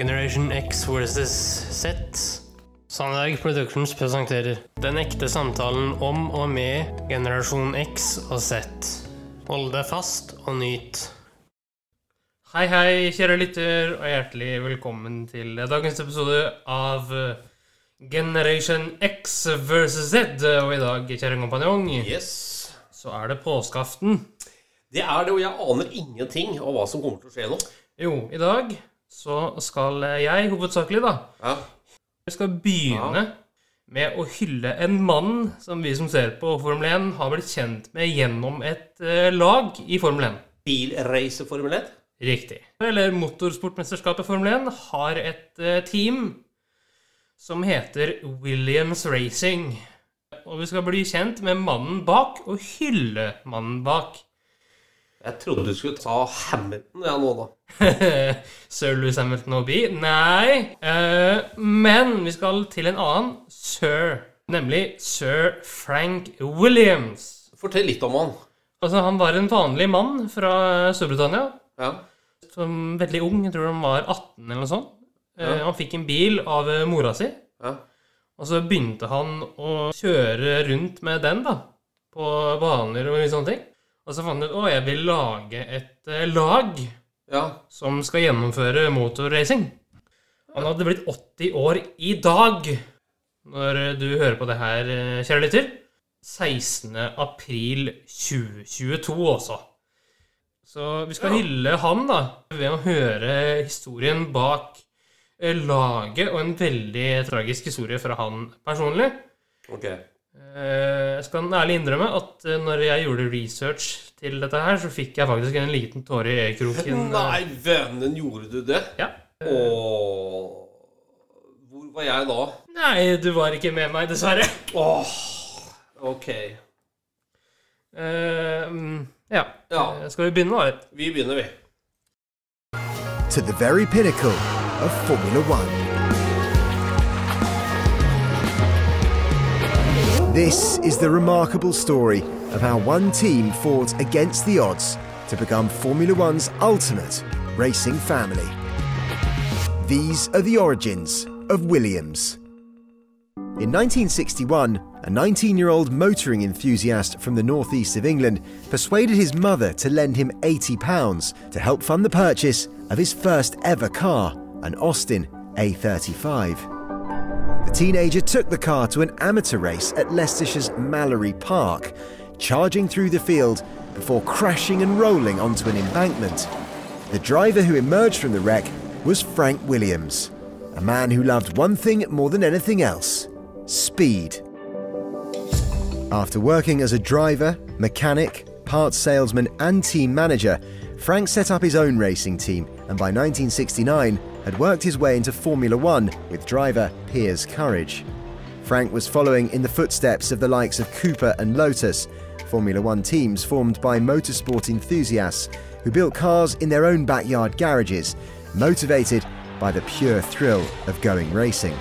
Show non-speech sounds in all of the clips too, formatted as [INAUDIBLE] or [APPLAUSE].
Generation X versus Z. Sandberg Productions presenterer Den ekte samtalen om og med generasjon X og Z. Hold deg fast og nyt. Hei, hei, kjære lytter, og hjertelig velkommen til dagens episode av Generation X versus Z. Og i dag, kjære kompanjong, Yes. så er det påskeaften. Det er det, og jeg aner ingenting om hva som kommer til å skje nå. Jo, i dag så skal jeg hovedsakelig, da Ja. Vi skal begynne med å hylle en mann som vi som ser på Formel 1, har blitt kjent med gjennom et eh, lag i Formel 1. Bilracer Formel 1. Riktig. Eller Motorsportmesterskapet Formel 1 har et eh, team som heter Williams Racing. Og vi skal bli kjent med mannen bak, og hylle mannen bak. Jeg trodde du skulle ta Hamilton ja, nå, da. [LAUGHS] Sir Louis Hamilton og B? Nei. Uh, men vi skal til en annen sir, nemlig sir Frank Williams. Fortell litt om han. Altså, han var en vanlig mann fra Storbritannia. Ja. Som veldig ung, jeg tror han var 18 eller noe sånt. Eh, Ja. Han fikk en bil av eh, mora si, ja. og så begynte han å kjøre rundt med den da, på baner og mye sånne ting. Og så fant jeg ut å, jeg vil lage et eh, lag Ja. som skal gjennomføre motorracing. Han hadde blitt 80 år i dag når du hører på det her, eh, kjære lytter. 16. april 2022 også. Så vi skal Ja. hylle han da, ved å høre historien bak eh, laget, og en veldig tragisk historie fra han personlig. Ok. Eh, Jeg skal ærlig innrømme at eh, når jeg gjorde research til dette her, så fikk jeg faktisk en liten tåre i øyekroken. [LAUGHS] Nei, vennen, gjorde du det? Ja. Åh. Hvor var jeg da? Nei, du var ikke med meg, dessverre. Åh. Ok. Mm, ja. Ja. Skal vi begynne, da? Vi begynner, vi. to the very pinnacle of Formula One. This is the remarkable story of how one team fought against the odds to become Formula One's ultimate racing family. These are the origins of Williams. In 1961, a 19 year old motoring enthusiast from the northeast of England persuaded his mother to lend him £80 to help fund the purchase of his first ever car, an Austin A35. The teenager took the car to an amateur race at Leicestershire's Mallory Park, charging through the field before crashing and rolling onto an embankment. The driver who emerged from the wreck was Frank Williams, a man who loved one thing more than anything else speed. After working as a driver, mechanic, parts salesman, and team manager, Frank set up his own racing team and by 1969 had worked his way into Formula One with driver Piers Courage. Frank was following in the footsteps of the likes of Cooper and Lotus, Formula One teams formed by motorsport enthusiasts who built cars in their own backyard garages, motivated by the pure thrill of going racing.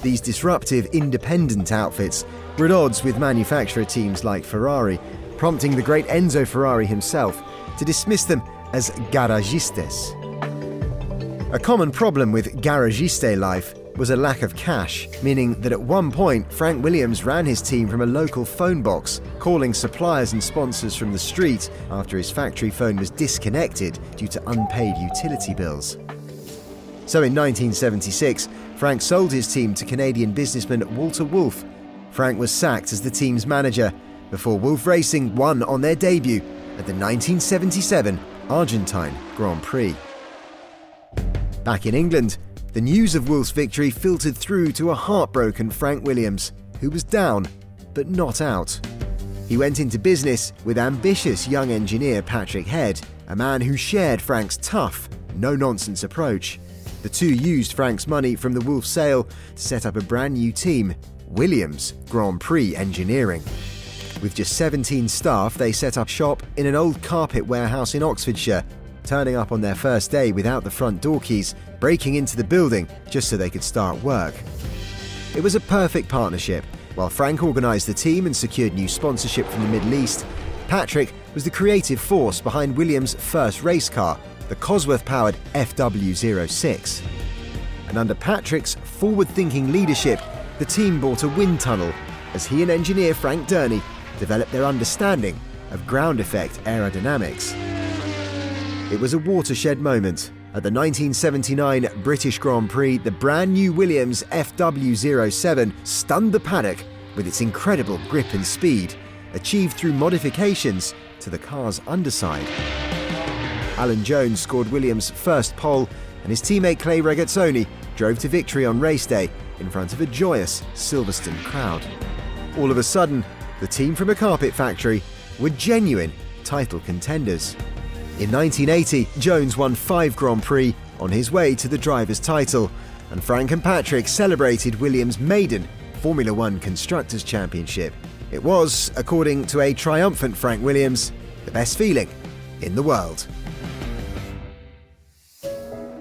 These disruptive, independent outfits were at odds with manufacturer teams like Ferrari, prompting the great Enzo Ferrari himself to dismiss them as garagistes. A common problem with garagiste life was a lack of cash, meaning that at one point Frank Williams ran his team from a local phone box, calling suppliers and sponsors from the street after his factory phone was disconnected due to unpaid utility bills. So in 1976, Frank sold his team to Canadian businessman Walter Wolf. Frank was sacked as the team's manager before Wolf Racing won on their debut at the 1977 Argentine Grand Prix. Back in England, the news of Wolf's victory filtered through to a heartbroken Frank Williams, who was down but not out. He went into business with ambitious young engineer Patrick Head, a man who shared Frank's tough, no nonsense approach. The two used Frank's money from the Wolf sale to set up a brand new team, Williams Grand Prix Engineering. With just 17 staff, they set up shop in an old carpet warehouse in Oxfordshire, turning up on their first day without the front door keys, breaking into the building just so they could start work. It was a perfect partnership. While Frank organised the team and secured new sponsorship from the Middle East, Patrick was the creative force behind Williams' first race car, the Cosworth powered FW06. and under Patrick's forward thinking leadership, the team bought a wind tunnel as he and engineer Frank Dernie developed their understanding of ground effect aerodynamics. It was a watershed moment. At the 1979 British Grand Prix, the brand new Williams FW07 stunned the paddock with its incredible grip and speed, achieved through modifications to the car's underside. Alan Jones scored Williams' first pole, and his teammate Clay Regazzoni drove to victory on race day in front of a joyous Silverstone crowd. All of a sudden, the team from a carpet factory were genuine title contenders. In 1980, Jones won five Grand Prix on his way to the driver's title, and Frank and Patrick celebrated Williams' maiden Formula One Constructors' Championship. It was, according to a triumphant Frank Williams, the best feeling in the world.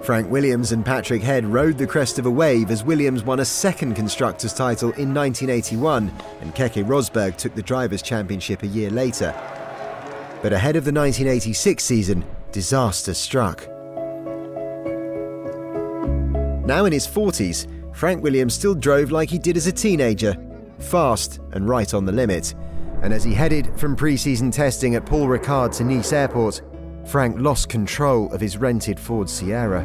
Frank Williams and Patrick Head rode the crest of a wave as Williams won a second Constructors' title in 1981 and Keke Rosberg took the Drivers' Championship a year later. But ahead of the 1986 season, disaster struck. Now in his 40s, Frank Williams still drove like he did as a teenager, fast and right on the limit. And as he headed from pre season testing at Paul Ricard to Nice Airport, Frank lost control of his rented Ford Sierra.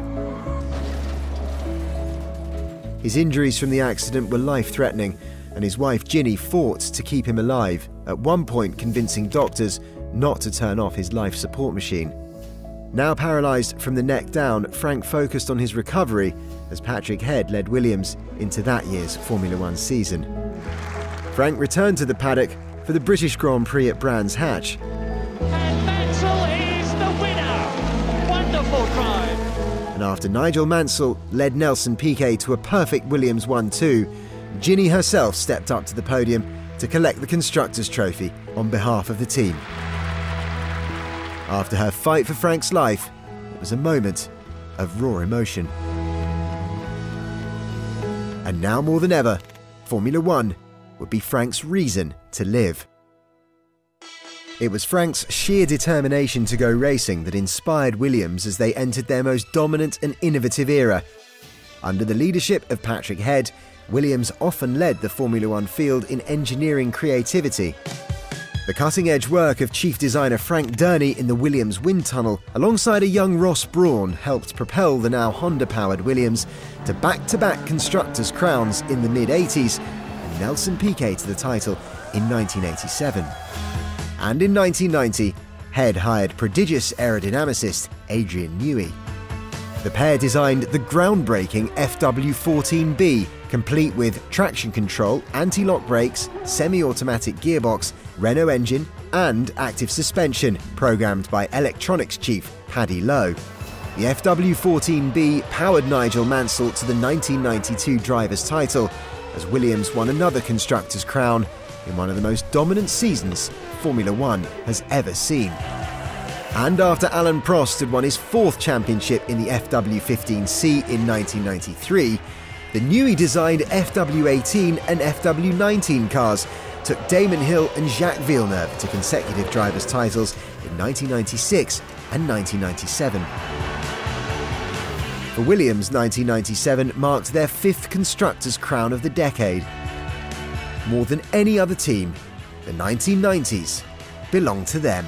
His injuries from the accident were life threatening, and his wife Ginny fought to keep him alive, at one point convincing doctors not to turn off his life support machine. Now paralysed from the neck down, Frank focused on his recovery as Patrick Head led Williams into that year's Formula One season. Frank returned to the paddock for the British Grand Prix at Brands Hatch, and Mansell is the winner! Wonderful drive! And after Nigel Mansell led Nelson Piquet to a perfect Williams 1 2, Ginny herself stepped up to the podium to collect the Constructors' Trophy on behalf of the team. After her fight for Frank's life, it was a moment of raw emotion. And now more than ever, Formula One would be Frank's reason to live. It was Frank's sheer determination to go racing that inspired Williams as they entered their most dominant and innovative era. Under the leadership of Patrick Head, Williams often led the Formula One field in engineering creativity. The cutting edge work of chief designer Frank Dernie in the Williams wind tunnel, alongside a young Ross Brawn, helped propel the now Honda powered Williams to back to back constructors' crowns in the mid 80s and Nelson Piquet to the title in 1987 and in 1990, Head hired prodigious aerodynamicist Adrian Newey. The pair designed the groundbreaking FW14B, complete with traction control, anti lock brakes, semi automatic gearbox, Renault engine, and active suspension, programmed by electronics chief Paddy Lowe. The FW14B powered Nigel Mansell to the 1992 driver's title, as Williams won another constructor's crown in one of the most dominant seasons Formula One has ever seen. And after Alan Prost had won his fourth championship in the FW15C in 1993, the newly designed FW18 and FW19 cars took Damon Hill and Jacques Villeneuve to consecutive drivers' titles in 1996 and 1997. For Williams, 1997 marked their fifth Constructors' Crown of the decade. More than any other team, the 1990s belonged to them.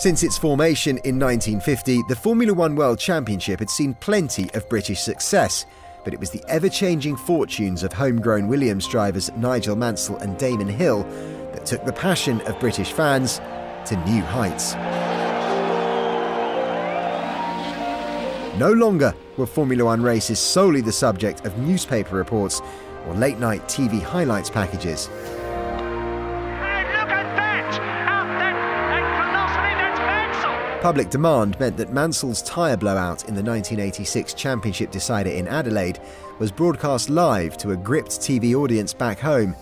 Since its formation in 1950, the Formula One World Championship had seen plenty of British success, but it was the ever changing fortunes of homegrown Williams drivers Nigel Mansell and Damon Hill that took the passion of British fans to new heights. No longer were Formula One races solely the subject of newspaper reports or late night TV highlights packages. Public demand meant that Mansell's tyre blowout in the 1986 Championship decider in Adelaide was broadcast live to a gripped TV audience back home.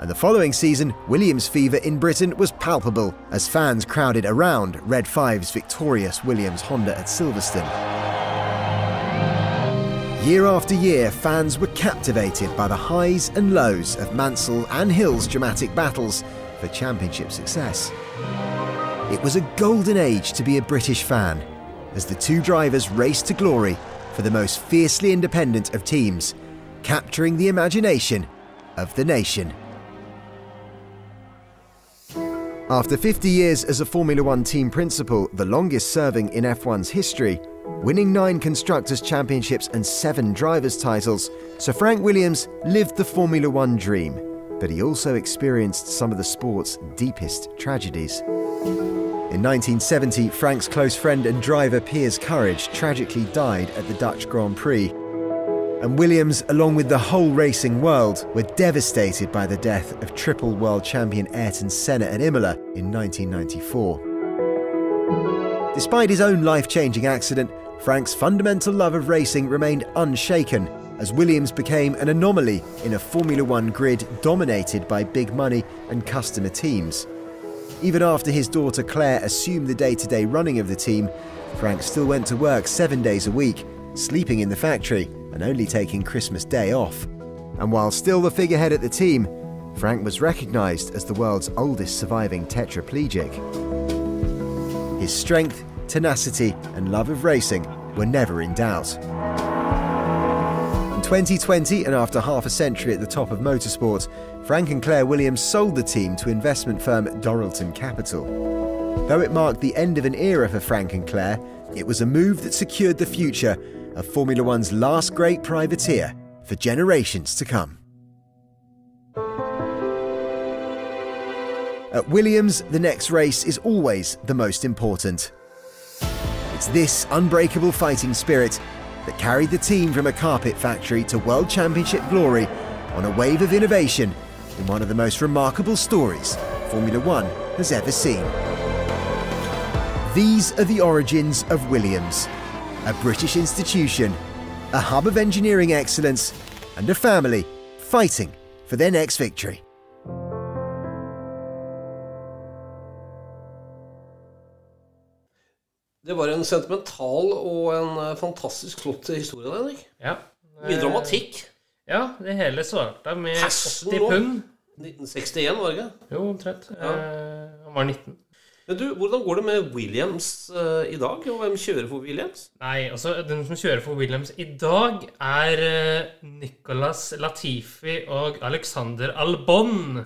And the following season, Williams fever in Britain was palpable as fans crowded around Red 5's victorious Williams Honda at Silverstone. Year after year, fans were captivated by the highs and lows of Mansell and Hill's dramatic battles for championship success. It was a golden age to be a British fan as the two drivers raced to glory for the most fiercely independent of teams, capturing the imagination of the nation. After 50 years as a Formula One team principal, the longest serving in F1's history, winning nine Constructors' Championships and seven Drivers' titles, Sir Frank Williams lived the Formula One dream, but he also experienced some of the sport's deepest tragedies. In 1970, Frank's close friend and driver Piers Courage tragically died at the Dutch Grand Prix. And Williams, along with the whole racing world, were devastated by the death of triple world champion Ayrton Senna at Imola in 1994. Despite his own life changing accident, Frank's fundamental love of racing remained unshaken as Williams became an anomaly in a Formula One grid dominated by big money and customer teams. Even after his daughter Claire assumed the day to day running of the team, Frank still went to work seven days a week, sleeping in the factory and only taking Christmas Day off. And while still the figurehead at the team, Frank was recognised as the world's oldest surviving tetraplegic. His strength, tenacity, and love of racing were never in doubt. In 2020, and after half a century at the top of motorsport, Frank and Claire Williams sold the team to investment firm Doralton Capital. Though it marked the end of an era for Frank and Claire, it was a move that secured the future of Formula One's last great privateer for generations to come. At Williams, the next race is always the most important. It's this unbreakable fighting spirit that carried the team from a carpet factory to World Championship glory on a wave of innovation in one of the most remarkable stories Formula One has ever seen. These are the origins of Williams, a British institution, a hub of engineering excellence, and a family fighting for their next victory. En sentimental og en eh, fantastisk flott historie, der, Henrik. Ja. Mye dramatikk. Ja, det hele starta med Tersen 80 nå. pund. 1961, var det ikke? Jo, omtrent. Eh, han var 19. Men du, hvordan går det med Williams eh, i dag? Og hvem kjører for Williams? Nei, altså, den som kjører for Williams i dag, er eh, Nicolas Latifi og Alexander Albon.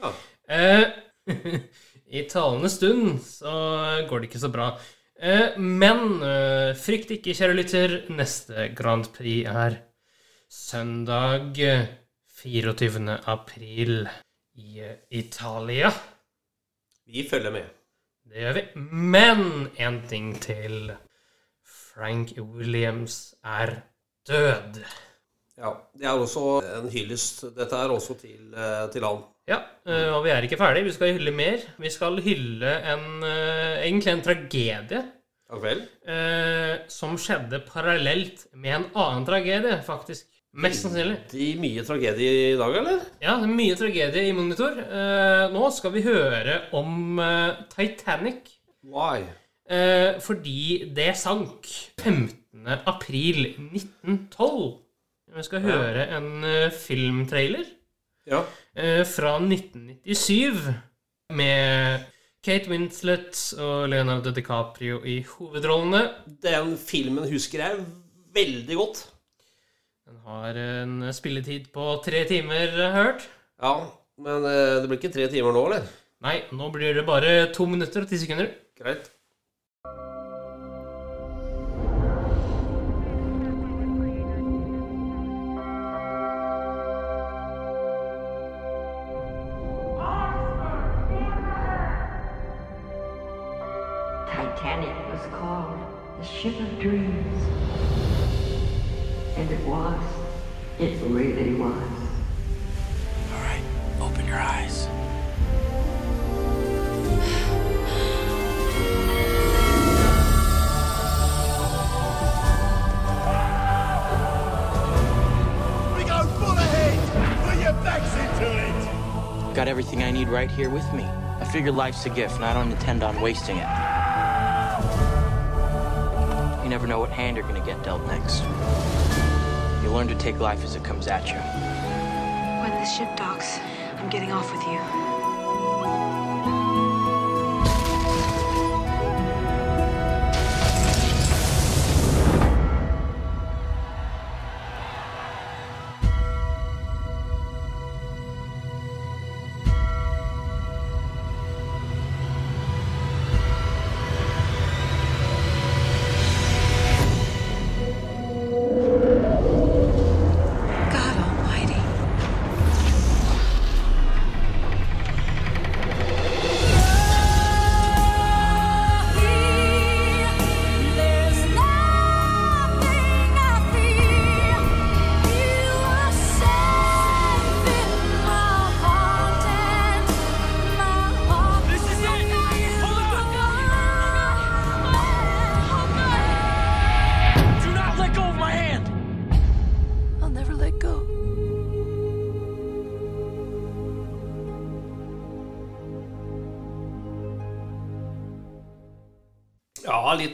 Ja. Eh, [LAUGHS] I talende stund så går det ikke så bra. Eh, men eh, frykt ikke, kjære lytter. Neste Grand Prix er søndag eh, 24. april i eh, Italia. Vi følger med. Det gjør vi. Men en ting til. Frank Williams er død. Ja, Det er også en hyllest. Dette er også til, eh, til han. Ja, eh, og vi er ikke ferdig. Vi skal hylle mer. Vi skal hylle en, eh, egentlig en tragedie vel. eh, som skjedde parallelt med en annen tragedie, faktisk. Mest sannsynlig. De mye tragedie i dag, eller? Ja, det er mye tragedie i monitor. Nå skal vi høre om Titanic. Why? Fordi det sank 15. april 1912. Vi skal høre en filmtrailer Ja. eh, fra 1997 med Kate Winslet og Leonardo DiCaprio i hovedrollene. Den filmen husker jeg veldig godt. Den har en spilletid på tre timer, hørt. Ja, men eh, det blir ikke tre timer nå, eller? Nei, nå blir det bare to minutter og ti sekunder. Greit. Was. It really was. All right, open your eyes. We go full ahead! Put your backs into it! Got everything I need right here with me. I figure life's a gift, and I don't intend on wasting it. You never know what hand you're gonna get dealt next. You learn to take life as it comes at you. When the ship docks, I'm getting off with you.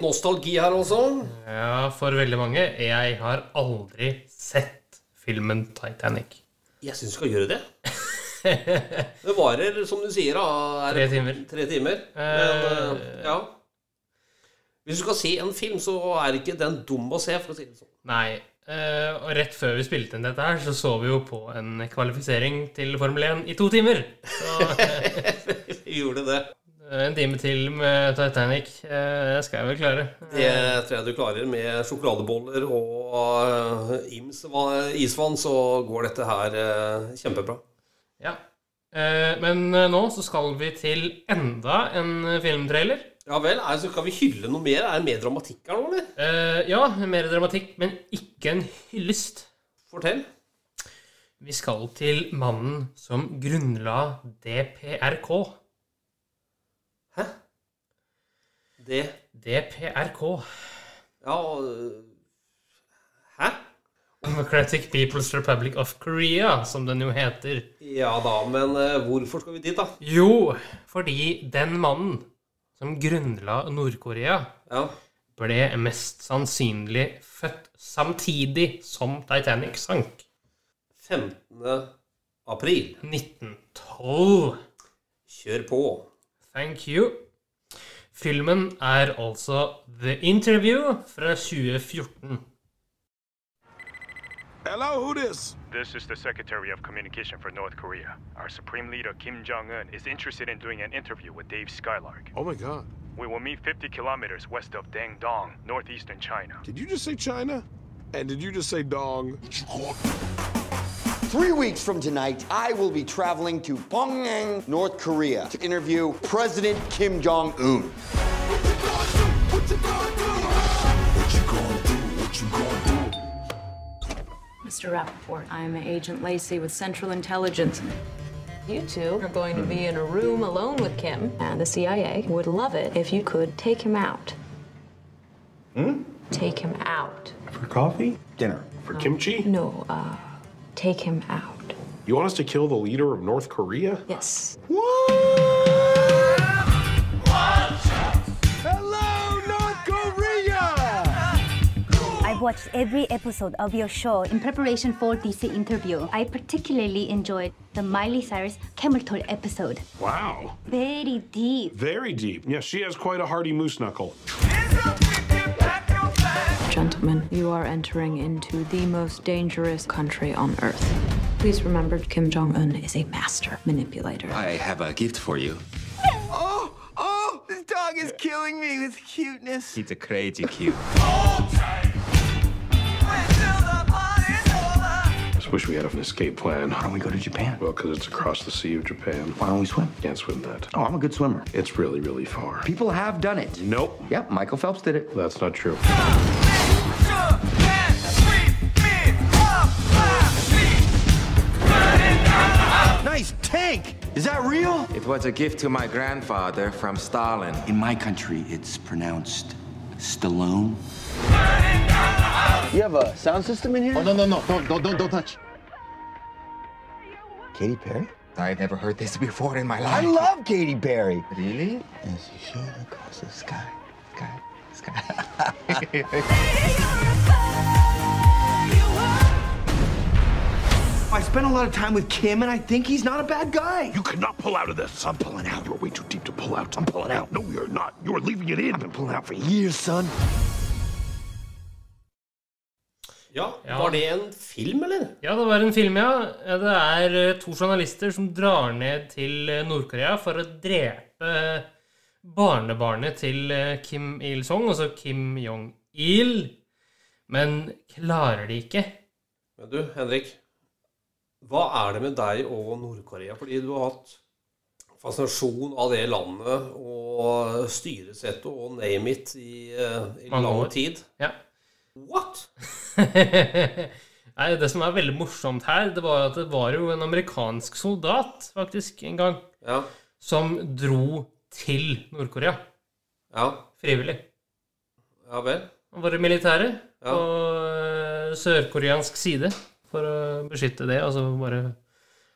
Litt nostalgi her også. Ja, for veldig mange. Jeg har aldri sett filmen Titanic. Jeg syns du skal gjøre det. Det varer, som du sier, da Tre timer. Tre timer. Men eh, ja. Hvis du skal se en film, så er ikke den dum å se, for å si det sånn. Nei. eh, og rett før vi spilte inn dette her, så så vi jo på en kvalifisering til Formel 1 i to timer. Så [LAUGHS] Vi gjorde det. En time til med Titanic det skal jeg vel klare. Det tror jeg du klarer. Med sjokoladeboller og eh, Ims isvann, så går dette her eh, kjempebra. Ja. Eh, men eh, nå så skal vi til enda en filmtrailer. Ja vel, altså, skal vi hylle noe mer? Er det mer dramatikk her nå, eller? Eh, ja, mer dramatikk, men ikke en hyllest. Fortell. Vi skal til mannen som grunnla DPRK. Hæ? Det DPRK. Ja Hæ? Democratic People's Republic of Korea, som den jo heter. Ja da, men eh, hvorfor skal vi dit, da? Jo, fordi den mannen som grunnla Nord-Korea, Ja. ble mest sannsynlig født samtidig som Titanic sank. 15. april. 1912. Kjør på. Thank you. Filmen er altså The Interview fra 2014. Hello, who this? This is the Secretary of Communication for North Korea. Our Supreme Leader Kim Jong un is interested in doing an interview with Dave Skylark. Oh my god. We will meet 50 kilometers west of Dangdong, northeastern China. Did you just say China? And did you just say dong? Three weeks from tonight, I will be traveling to Pyongyang, North Korea, to interview President Kim Jong Un. Mr. Rappaport, I'm Agent Lacey with Central Intelligence. You two are going to be in a room alone with Kim, and the CIA would love it if you could take him out. Hmm? Take him out. For coffee? Dinner. For kimchi? No, uh, take him out. You want us to kill the leader of North Korea? Yes. What? Hello, North Korea! I've watched every episode of your show in preparation for this interview. I particularly enjoyed the Miley Cyrus camel toe episode. Wow. Very deep. Very deep. Yeah, she has quite a hearty moose knuckle. Gentlemen, you are entering into the most dangerous country on earth. Please remember, Kim Jong un is a master manipulator. I have a gift for you. Oh, oh, this dog is killing me with cuteness. It's a crazy cute. Just wish we had an escape plan. Why don't we go to Japan? Well, because it's across the Sea of Japan. Why don't we swim? Can't swim that. Oh, I'm a good swimmer. It's really, really far. People have done it. Nope. Yep, Michael Phelps did it. That's not true. Nice tank! Is that real? It was a gift to my grandfather from Stalin. In my country, it's pronounced Stallone. You have a sound system in here? Oh, no, no, no. Don't, don't, don't, don't touch. Katy Perry? I've never heard this before in my life. I love Katy Perry. Really? As you shoot across the sky, sky, sky. [LAUGHS] [LAUGHS] I spent a lot of time with Kim, and I think he's not a bad guy. You cannot pull out of this. I'm pulling out. You're way too deep to pull out. I'm pulling out. No, you're not. You're leaving it in. I've been pulling out for years, son. Ja, Ja. Var det en film, eller? Ja, det var en film, ja. Det er eh, to journalister som drar ned til eh, Nord-Korea for å drepe barnebarnet til eh, Kim Il-sung, altså Kim Jong-il. Men klarer de ikke. Men du, Henrik. Hva er det med deg og Nord-Korea? Fordi du har hatt fascinasjon av det landet og styresettet og name it i, eh, i lang tid. Ja. What? [LAUGHS] Nei, det som er veldig morsomt her, det var at det var jo en amerikansk soldat, faktisk, en gang, Ja. som dro til Nord-Korea. Ja. Frivillig. Ja vel. Han var i militæret Ja. på eh, sørkoreansk side for å beskytte det, og så bare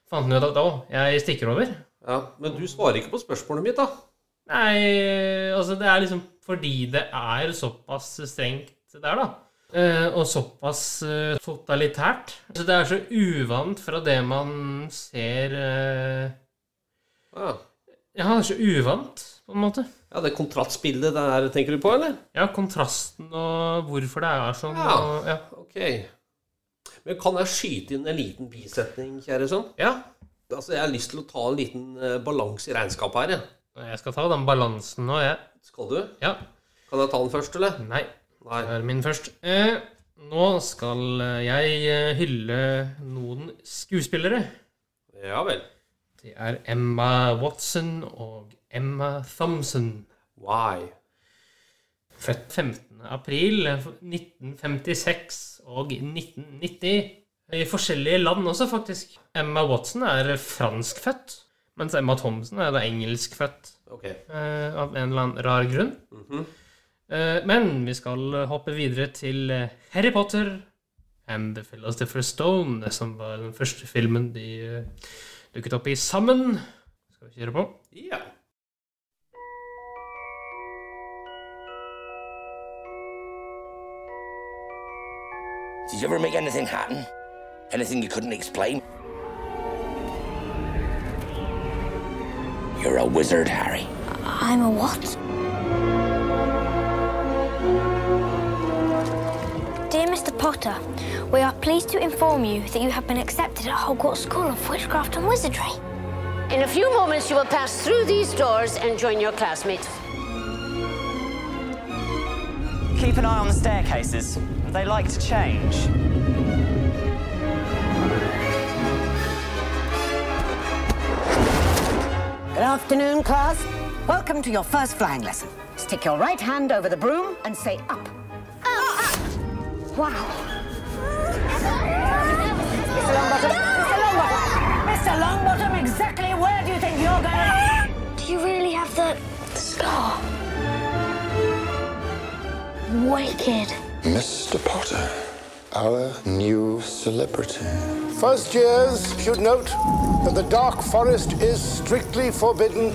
fant han ut at å, jeg stikker over. Ja, Men du svarer ikke på spørsmålet mitt, da. Nei, altså det er liksom fordi det er såpass strengt der, da. Eh, og såpass eh, totalitært. Så det er så uvant fra det man ser eh, Ja. Ja, det er så uvant, på en måte. ja, det kontrastbildet der tenker du på, eller? Ja, kontrasten og hvorfor det er sånn. Ja. Og, ja. Ok. Men kan jeg skyte inn en liten bisetning, kjære sønn? ja. Altså, Jeg har lyst til å ta en liten eh, balanse i regnskapet her. jeg. Jeg skal ta den balansen nå, jeg. Skal du? Ja. Kan jeg ta den først, eller? Nei. Nei. Det er min først. Eh, nå skal eh, jeg eh, hylle noen skuespillere. Ja vel. Det er Emma Watson og Emma Thompson. Why? Født 15. april 1956 og 1990. I forskjellige land også, faktisk. Emma Watson er franskfødt, mens Emma Thompson er da engelskfødt. Okay. eh, av en eller annen rar grunn. Mhm. Eh, men vi skal hoppe videre til eh, Harry Potter and The Philosopher's Stone, som var den første filmen de uh, dukket opp i sammen. Skal vi kjøre på? Ja. Did you ever make anything happen? Anything you couldn't explain? You're a wizard, Harry. I'm a what? Dear Mr. Potter, we are pleased to inform you that you have been accepted at Hogwarts School of Witchcraft and Wizardry. In a few moments, you will pass through these doors and join your classmates. Keep an eye on the staircases. They like to change. Good afternoon, class. Welcome to your first flying lesson. Stick your right hand over the broom and say up. Wow. Mr. Longbottom, Mr. Longbottom, Mr. Longbottom, exactly where do you think you're going? Do you really have the scar? Wicked. Mr. Potter, our new celebrity. First years should note that the Dark Forest is strictly forbidden,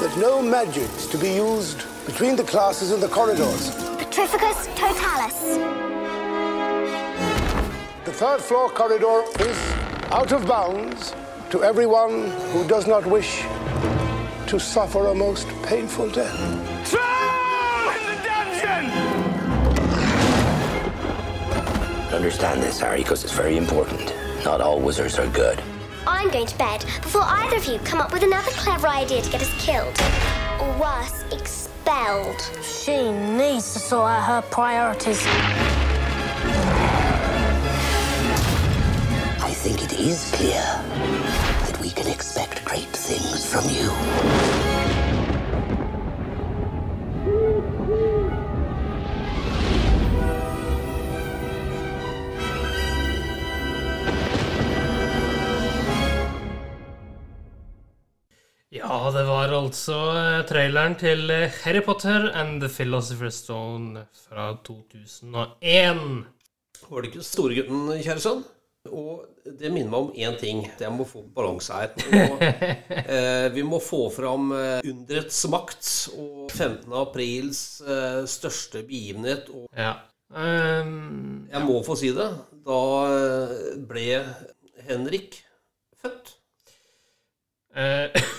that no magic is to be used between the classes in the corridors. Petrificus totalis. The third floor corridor is out of bounds to everyone who does not wish to suffer a most painful death. Understand this, Harry, because it's very important. Not all wizards are good. I'm going to bed before either of you come up with another clever idea to get us killed. Or worse, expelled. She needs to sort out her priorities. I think it is clear that we can expect great things from you. Ja, det var altså eh, traileren til eh, Harry Potter and The Philosopher's Stone fra 2001. Var det ikke storegutten, kjære sønn? Og det minner meg om én ting. Jeg må få balanse her. Og, [LAUGHS] eh, vi må få fram eh, underets makt og 15. aprils eh, største begivenhet. Og Ja. um, jeg må få si det. Da ble Henrik født. Eh, [LAUGHS]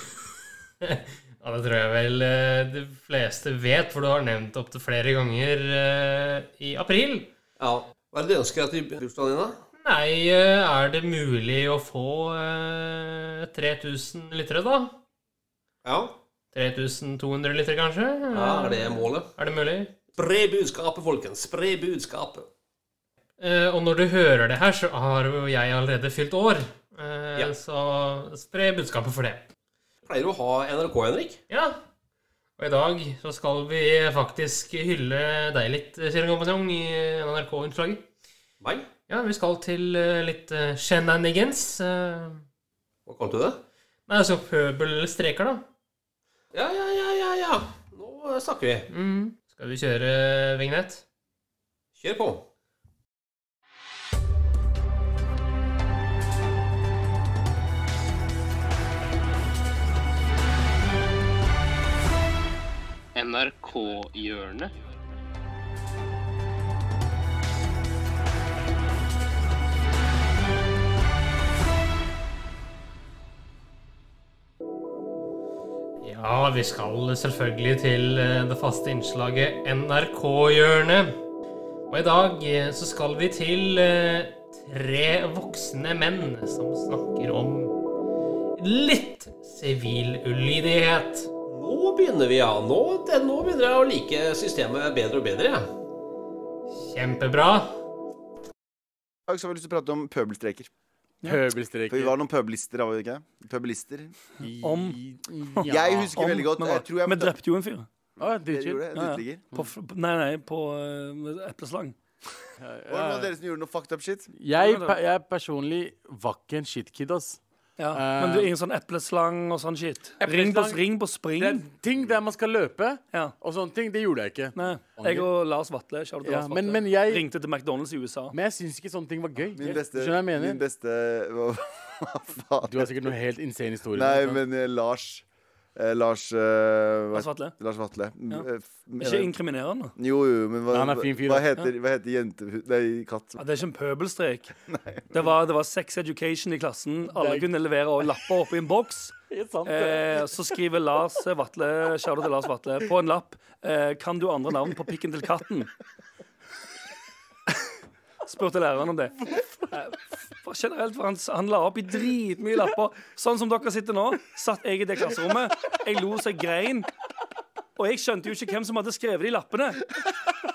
[LAUGHS] ja, det tror jeg vel eh, de fleste vet, for du har nevnt det opptil flere ganger eh, i april. Ja. Hva er det du ønsker deg til bursdagen din, da? Nei, eh, er det mulig å få eh, 3000 liter, da? Ja. 3200 liter, kanskje? Ja, Er det målet? Er det mulig? Spre budskapet, folkens. Spre budskapet. Og når du hører det her, så har jo jeg allerede fylt år. Ja. Så spre budskapet for det. Pleier å ha NRK, Henrik? Ja. Og i dag så skal vi faktisk hylle deg litt, Kjell Kompanjong, i NRK-innslaget. Meg? Ja, vi skal til eh, litt uh, shenanigans. eh. Hva kalte du det? Nei, altså pøbelstreker, da. Ja, ja, ja, ja, ja. Nå snakker vi. Mm. Skal vi kjøre vignett? Kjør på. NRK-hjørnet. Ja, vi skal selvfølgelig til eh, det faste innslaget NRK-hjørnet. Og i dag eh, så skal vi til eh, tre voksne menn som snakker om litt sivil ulydighet. Nå begynner vi, ja. Nå, det, nå begynner jeg å like systemet bedre og bedre. jeg. Kjempebra. I dag har vi lyst til å prate om pøbelstreker. Pøbelstreker. For vi var noen pøbelister, var vi ikke? Pøbelister. Om Jeg husker Om- veldig godt men jeg tror jeg Vi drepte jo en fyr. Ah, det gjorde det? En Ja, ja. På, nei, nei, på uh, epleslang. Var det noen av dere som gjorde noe fucked up shit? Jeg, jeg personlig var ikke en shitkid, ass. Ja, Eh, men du ingen sånn epleslang og sånn shit. Ring på, ring på spring. Det er ting der man skal løpe, Ja. og sånne ting, det gjorde jeg ikke. Nei, jeg og Lars Vatle Ja, Lars Vatle, men jeg- ringte til McDonald's i USA. Men jeg syns ikke sånne ting var gøy. Min beste, Skjønner jeg mener? min beste hva, [LAUGHS] hva faen? Du har sikkert noe helt insane historie. Nei, men eh, Lars Lars eh, Lars Vatle? Lars Vatle. Ja. Eh, Ikke inkriminerende. Jo, jo, men hva, Nei, fin, fin hva heter, ja. heter jente... Nei, katt. Ja, det er ikke en pøbelstrek. [LAUGHS] Det var, det var sex education i klassen. Alle kunne levere og lapper oppi en boks. [LAUGHS] sant, Eh, så skriver Lars Vatle shout out til Lars Vatle, på en lapp eh, Kan du andre navn på pikken til katten? [LAUGHS] Spurte læreren om det. For generelt, for han, han la opp i dritmye lapper. Sånn som dere sitter nå, satt jeg i det klasserommet. Jeg lo så jeg grein. Og jeg skjønte jo ikke hvem som hadde skrevet de lappene.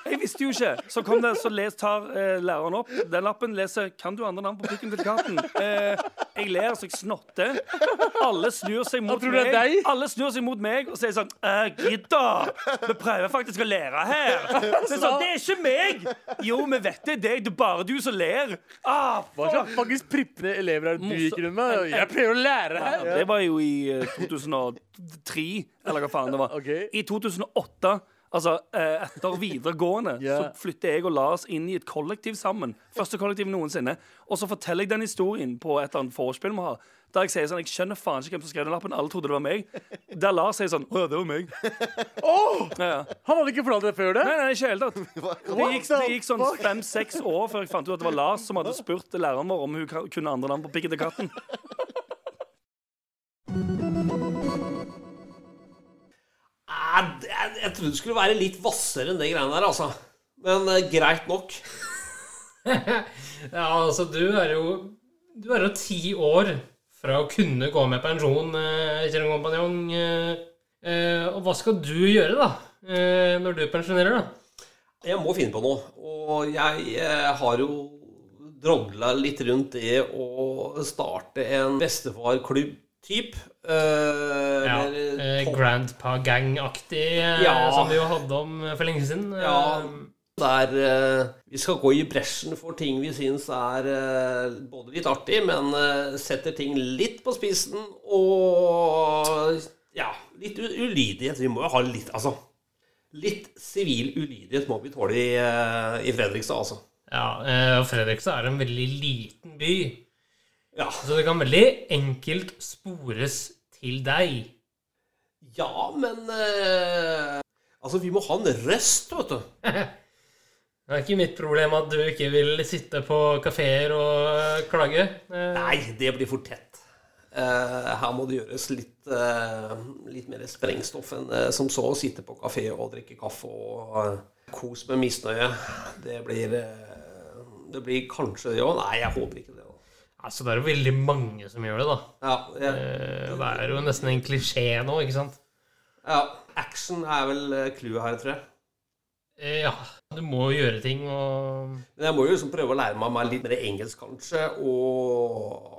Jeg visste jo ikke. Så det, så les, tar eh, læreren opp den lappen, leser 'Kan du andre navn på pikken til katten?' Eh, jeg ler så jeg snotter. Alle snur seg mot meg. Alle snur seg mot meg og sier sånn Gidd, da! Vi prøver faktisk å lære her.' Så jeg sånn, 'Det er ikke meg!' Jo, vi vet det. Det er bare du som ler. Ah, Hva slags faktisk prippende elever er det du gikk rundt med? Jeg prøver å lære her! Det var jo i eh, 2003, eller hva faen det var. Okay. I 2008, altså eh, etter videregående, yeah. så flytter jeg og Lars inn i et kollektiv sammen. Første kollektiv noensinne. Og så forteller jeg den historien på et eller annet vorspiel vi har. Der jeg sier sånn, jeg skjønner faen ikke hvem som skrev den lappen. Alle trodde det var meg. Der Lars sier sånn Å, det var meg. [LAUGHS] Ja, ja. Han hadde ikke fortalt det før det? Nei, nei, ikke i det hele tatt. [LAUGHS] Det gikk, det gikk sånn fem-seks år før jeg fant ut at det var Lars som hadde spurt læreren vår om hun kunne andre navn på pikken til katten. [LAUGHS] Jeg, jeg trodde det skulle være litt hvassere enn det greiene der, altså. Men eh, greit nok. [LAUGHS] Ja, altså, du er jo Du er jo ti år fra å kunne gå med pensjon, eh, Kjell Kompanjong. Eh, eh, og hva skal du gjøre, da? Eh, når du pensjonerer, da? Jeg må finne på noe. Og jeg eh, har jo drodla litt rundt det å starte en bestefar-klubb-typ. Eh, Ja, eller eh, Grandpa Gang-aktig, eh, Ja. som vi jo hadde om eh, for lenge siden. Ja, der uh, vi skal gå i bresjen for ting vi syns er uh, både litt artig, men setter ting litt på spissen, og ja, litt ulydighet. Vi må jo ha litt Altså, litt sivil ulydighet må vi tåle i, i Fredrikstad, altså. Ja, og Fredrikstad er en veldig liten by. Ja. Så det kan veldig enkelt spores til deg. Ja, men eh, Altså, vi må ha en røst, vet du. [LAUGHS] Det er ikke mitt problem at du ikke vil sitte på kafeer og eh, klage. Eh, Nei, det blir for tett. Eh, her må det gjøres litt, eh, litt mer sprengstoff enn eh, som så å sitte på kafé og drikke kaffe og kos med misnøye. Det blir, det blir kanskje òg. Nei, jeg håper ikke det. Altså, det er jo veldig mange som gjør det, da. Ja, jeg, Eh, Det er jo nesten en klisjé nå, ikke sant? ja, action er vel eh, clouet her, tror jeg. Eh, Ja, du må jo gjøre ting og Men jeg må jo liksom prøve å lære meg litt mer engelsk, kanskje, og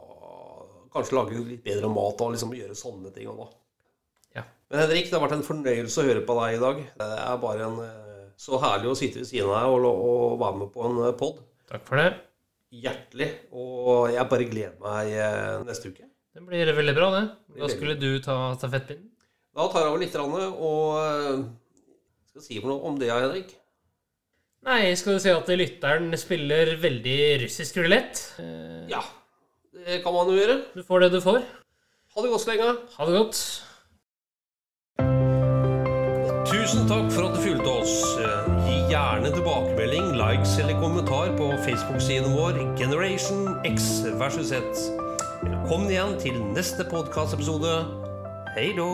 kanskje lage litt bedre mat og liksom gjøre sånne ting òg, da. Ja. Men Henrik, det har vært en fornøyelse å høre på deg i dag. Det er bare en så herlig å sitte ved siden av deg og, og være med på en pod. Takk for det. Hjertelig. Og jeg bare gleder meg eh, neste uke. Det blir veldig bra, det. Da skulle du ta stafettpinnen. Da tar jeg over litt og eh, skal si noe om det, Henrik. Nei, skal du si at lytteren spiller veldig russisk rulett? Eh, Ja, det kan man jo gjøre. Du får det du får. Ha det godt så lenge. Ha det godt. Tusen takk for at du fulgte oss. Gjerne tilbakemelding, likes eller kommentar på Facebook-siden vår Generation X versus Z. Velkommen igjen til neste podkastepisode. Hei då!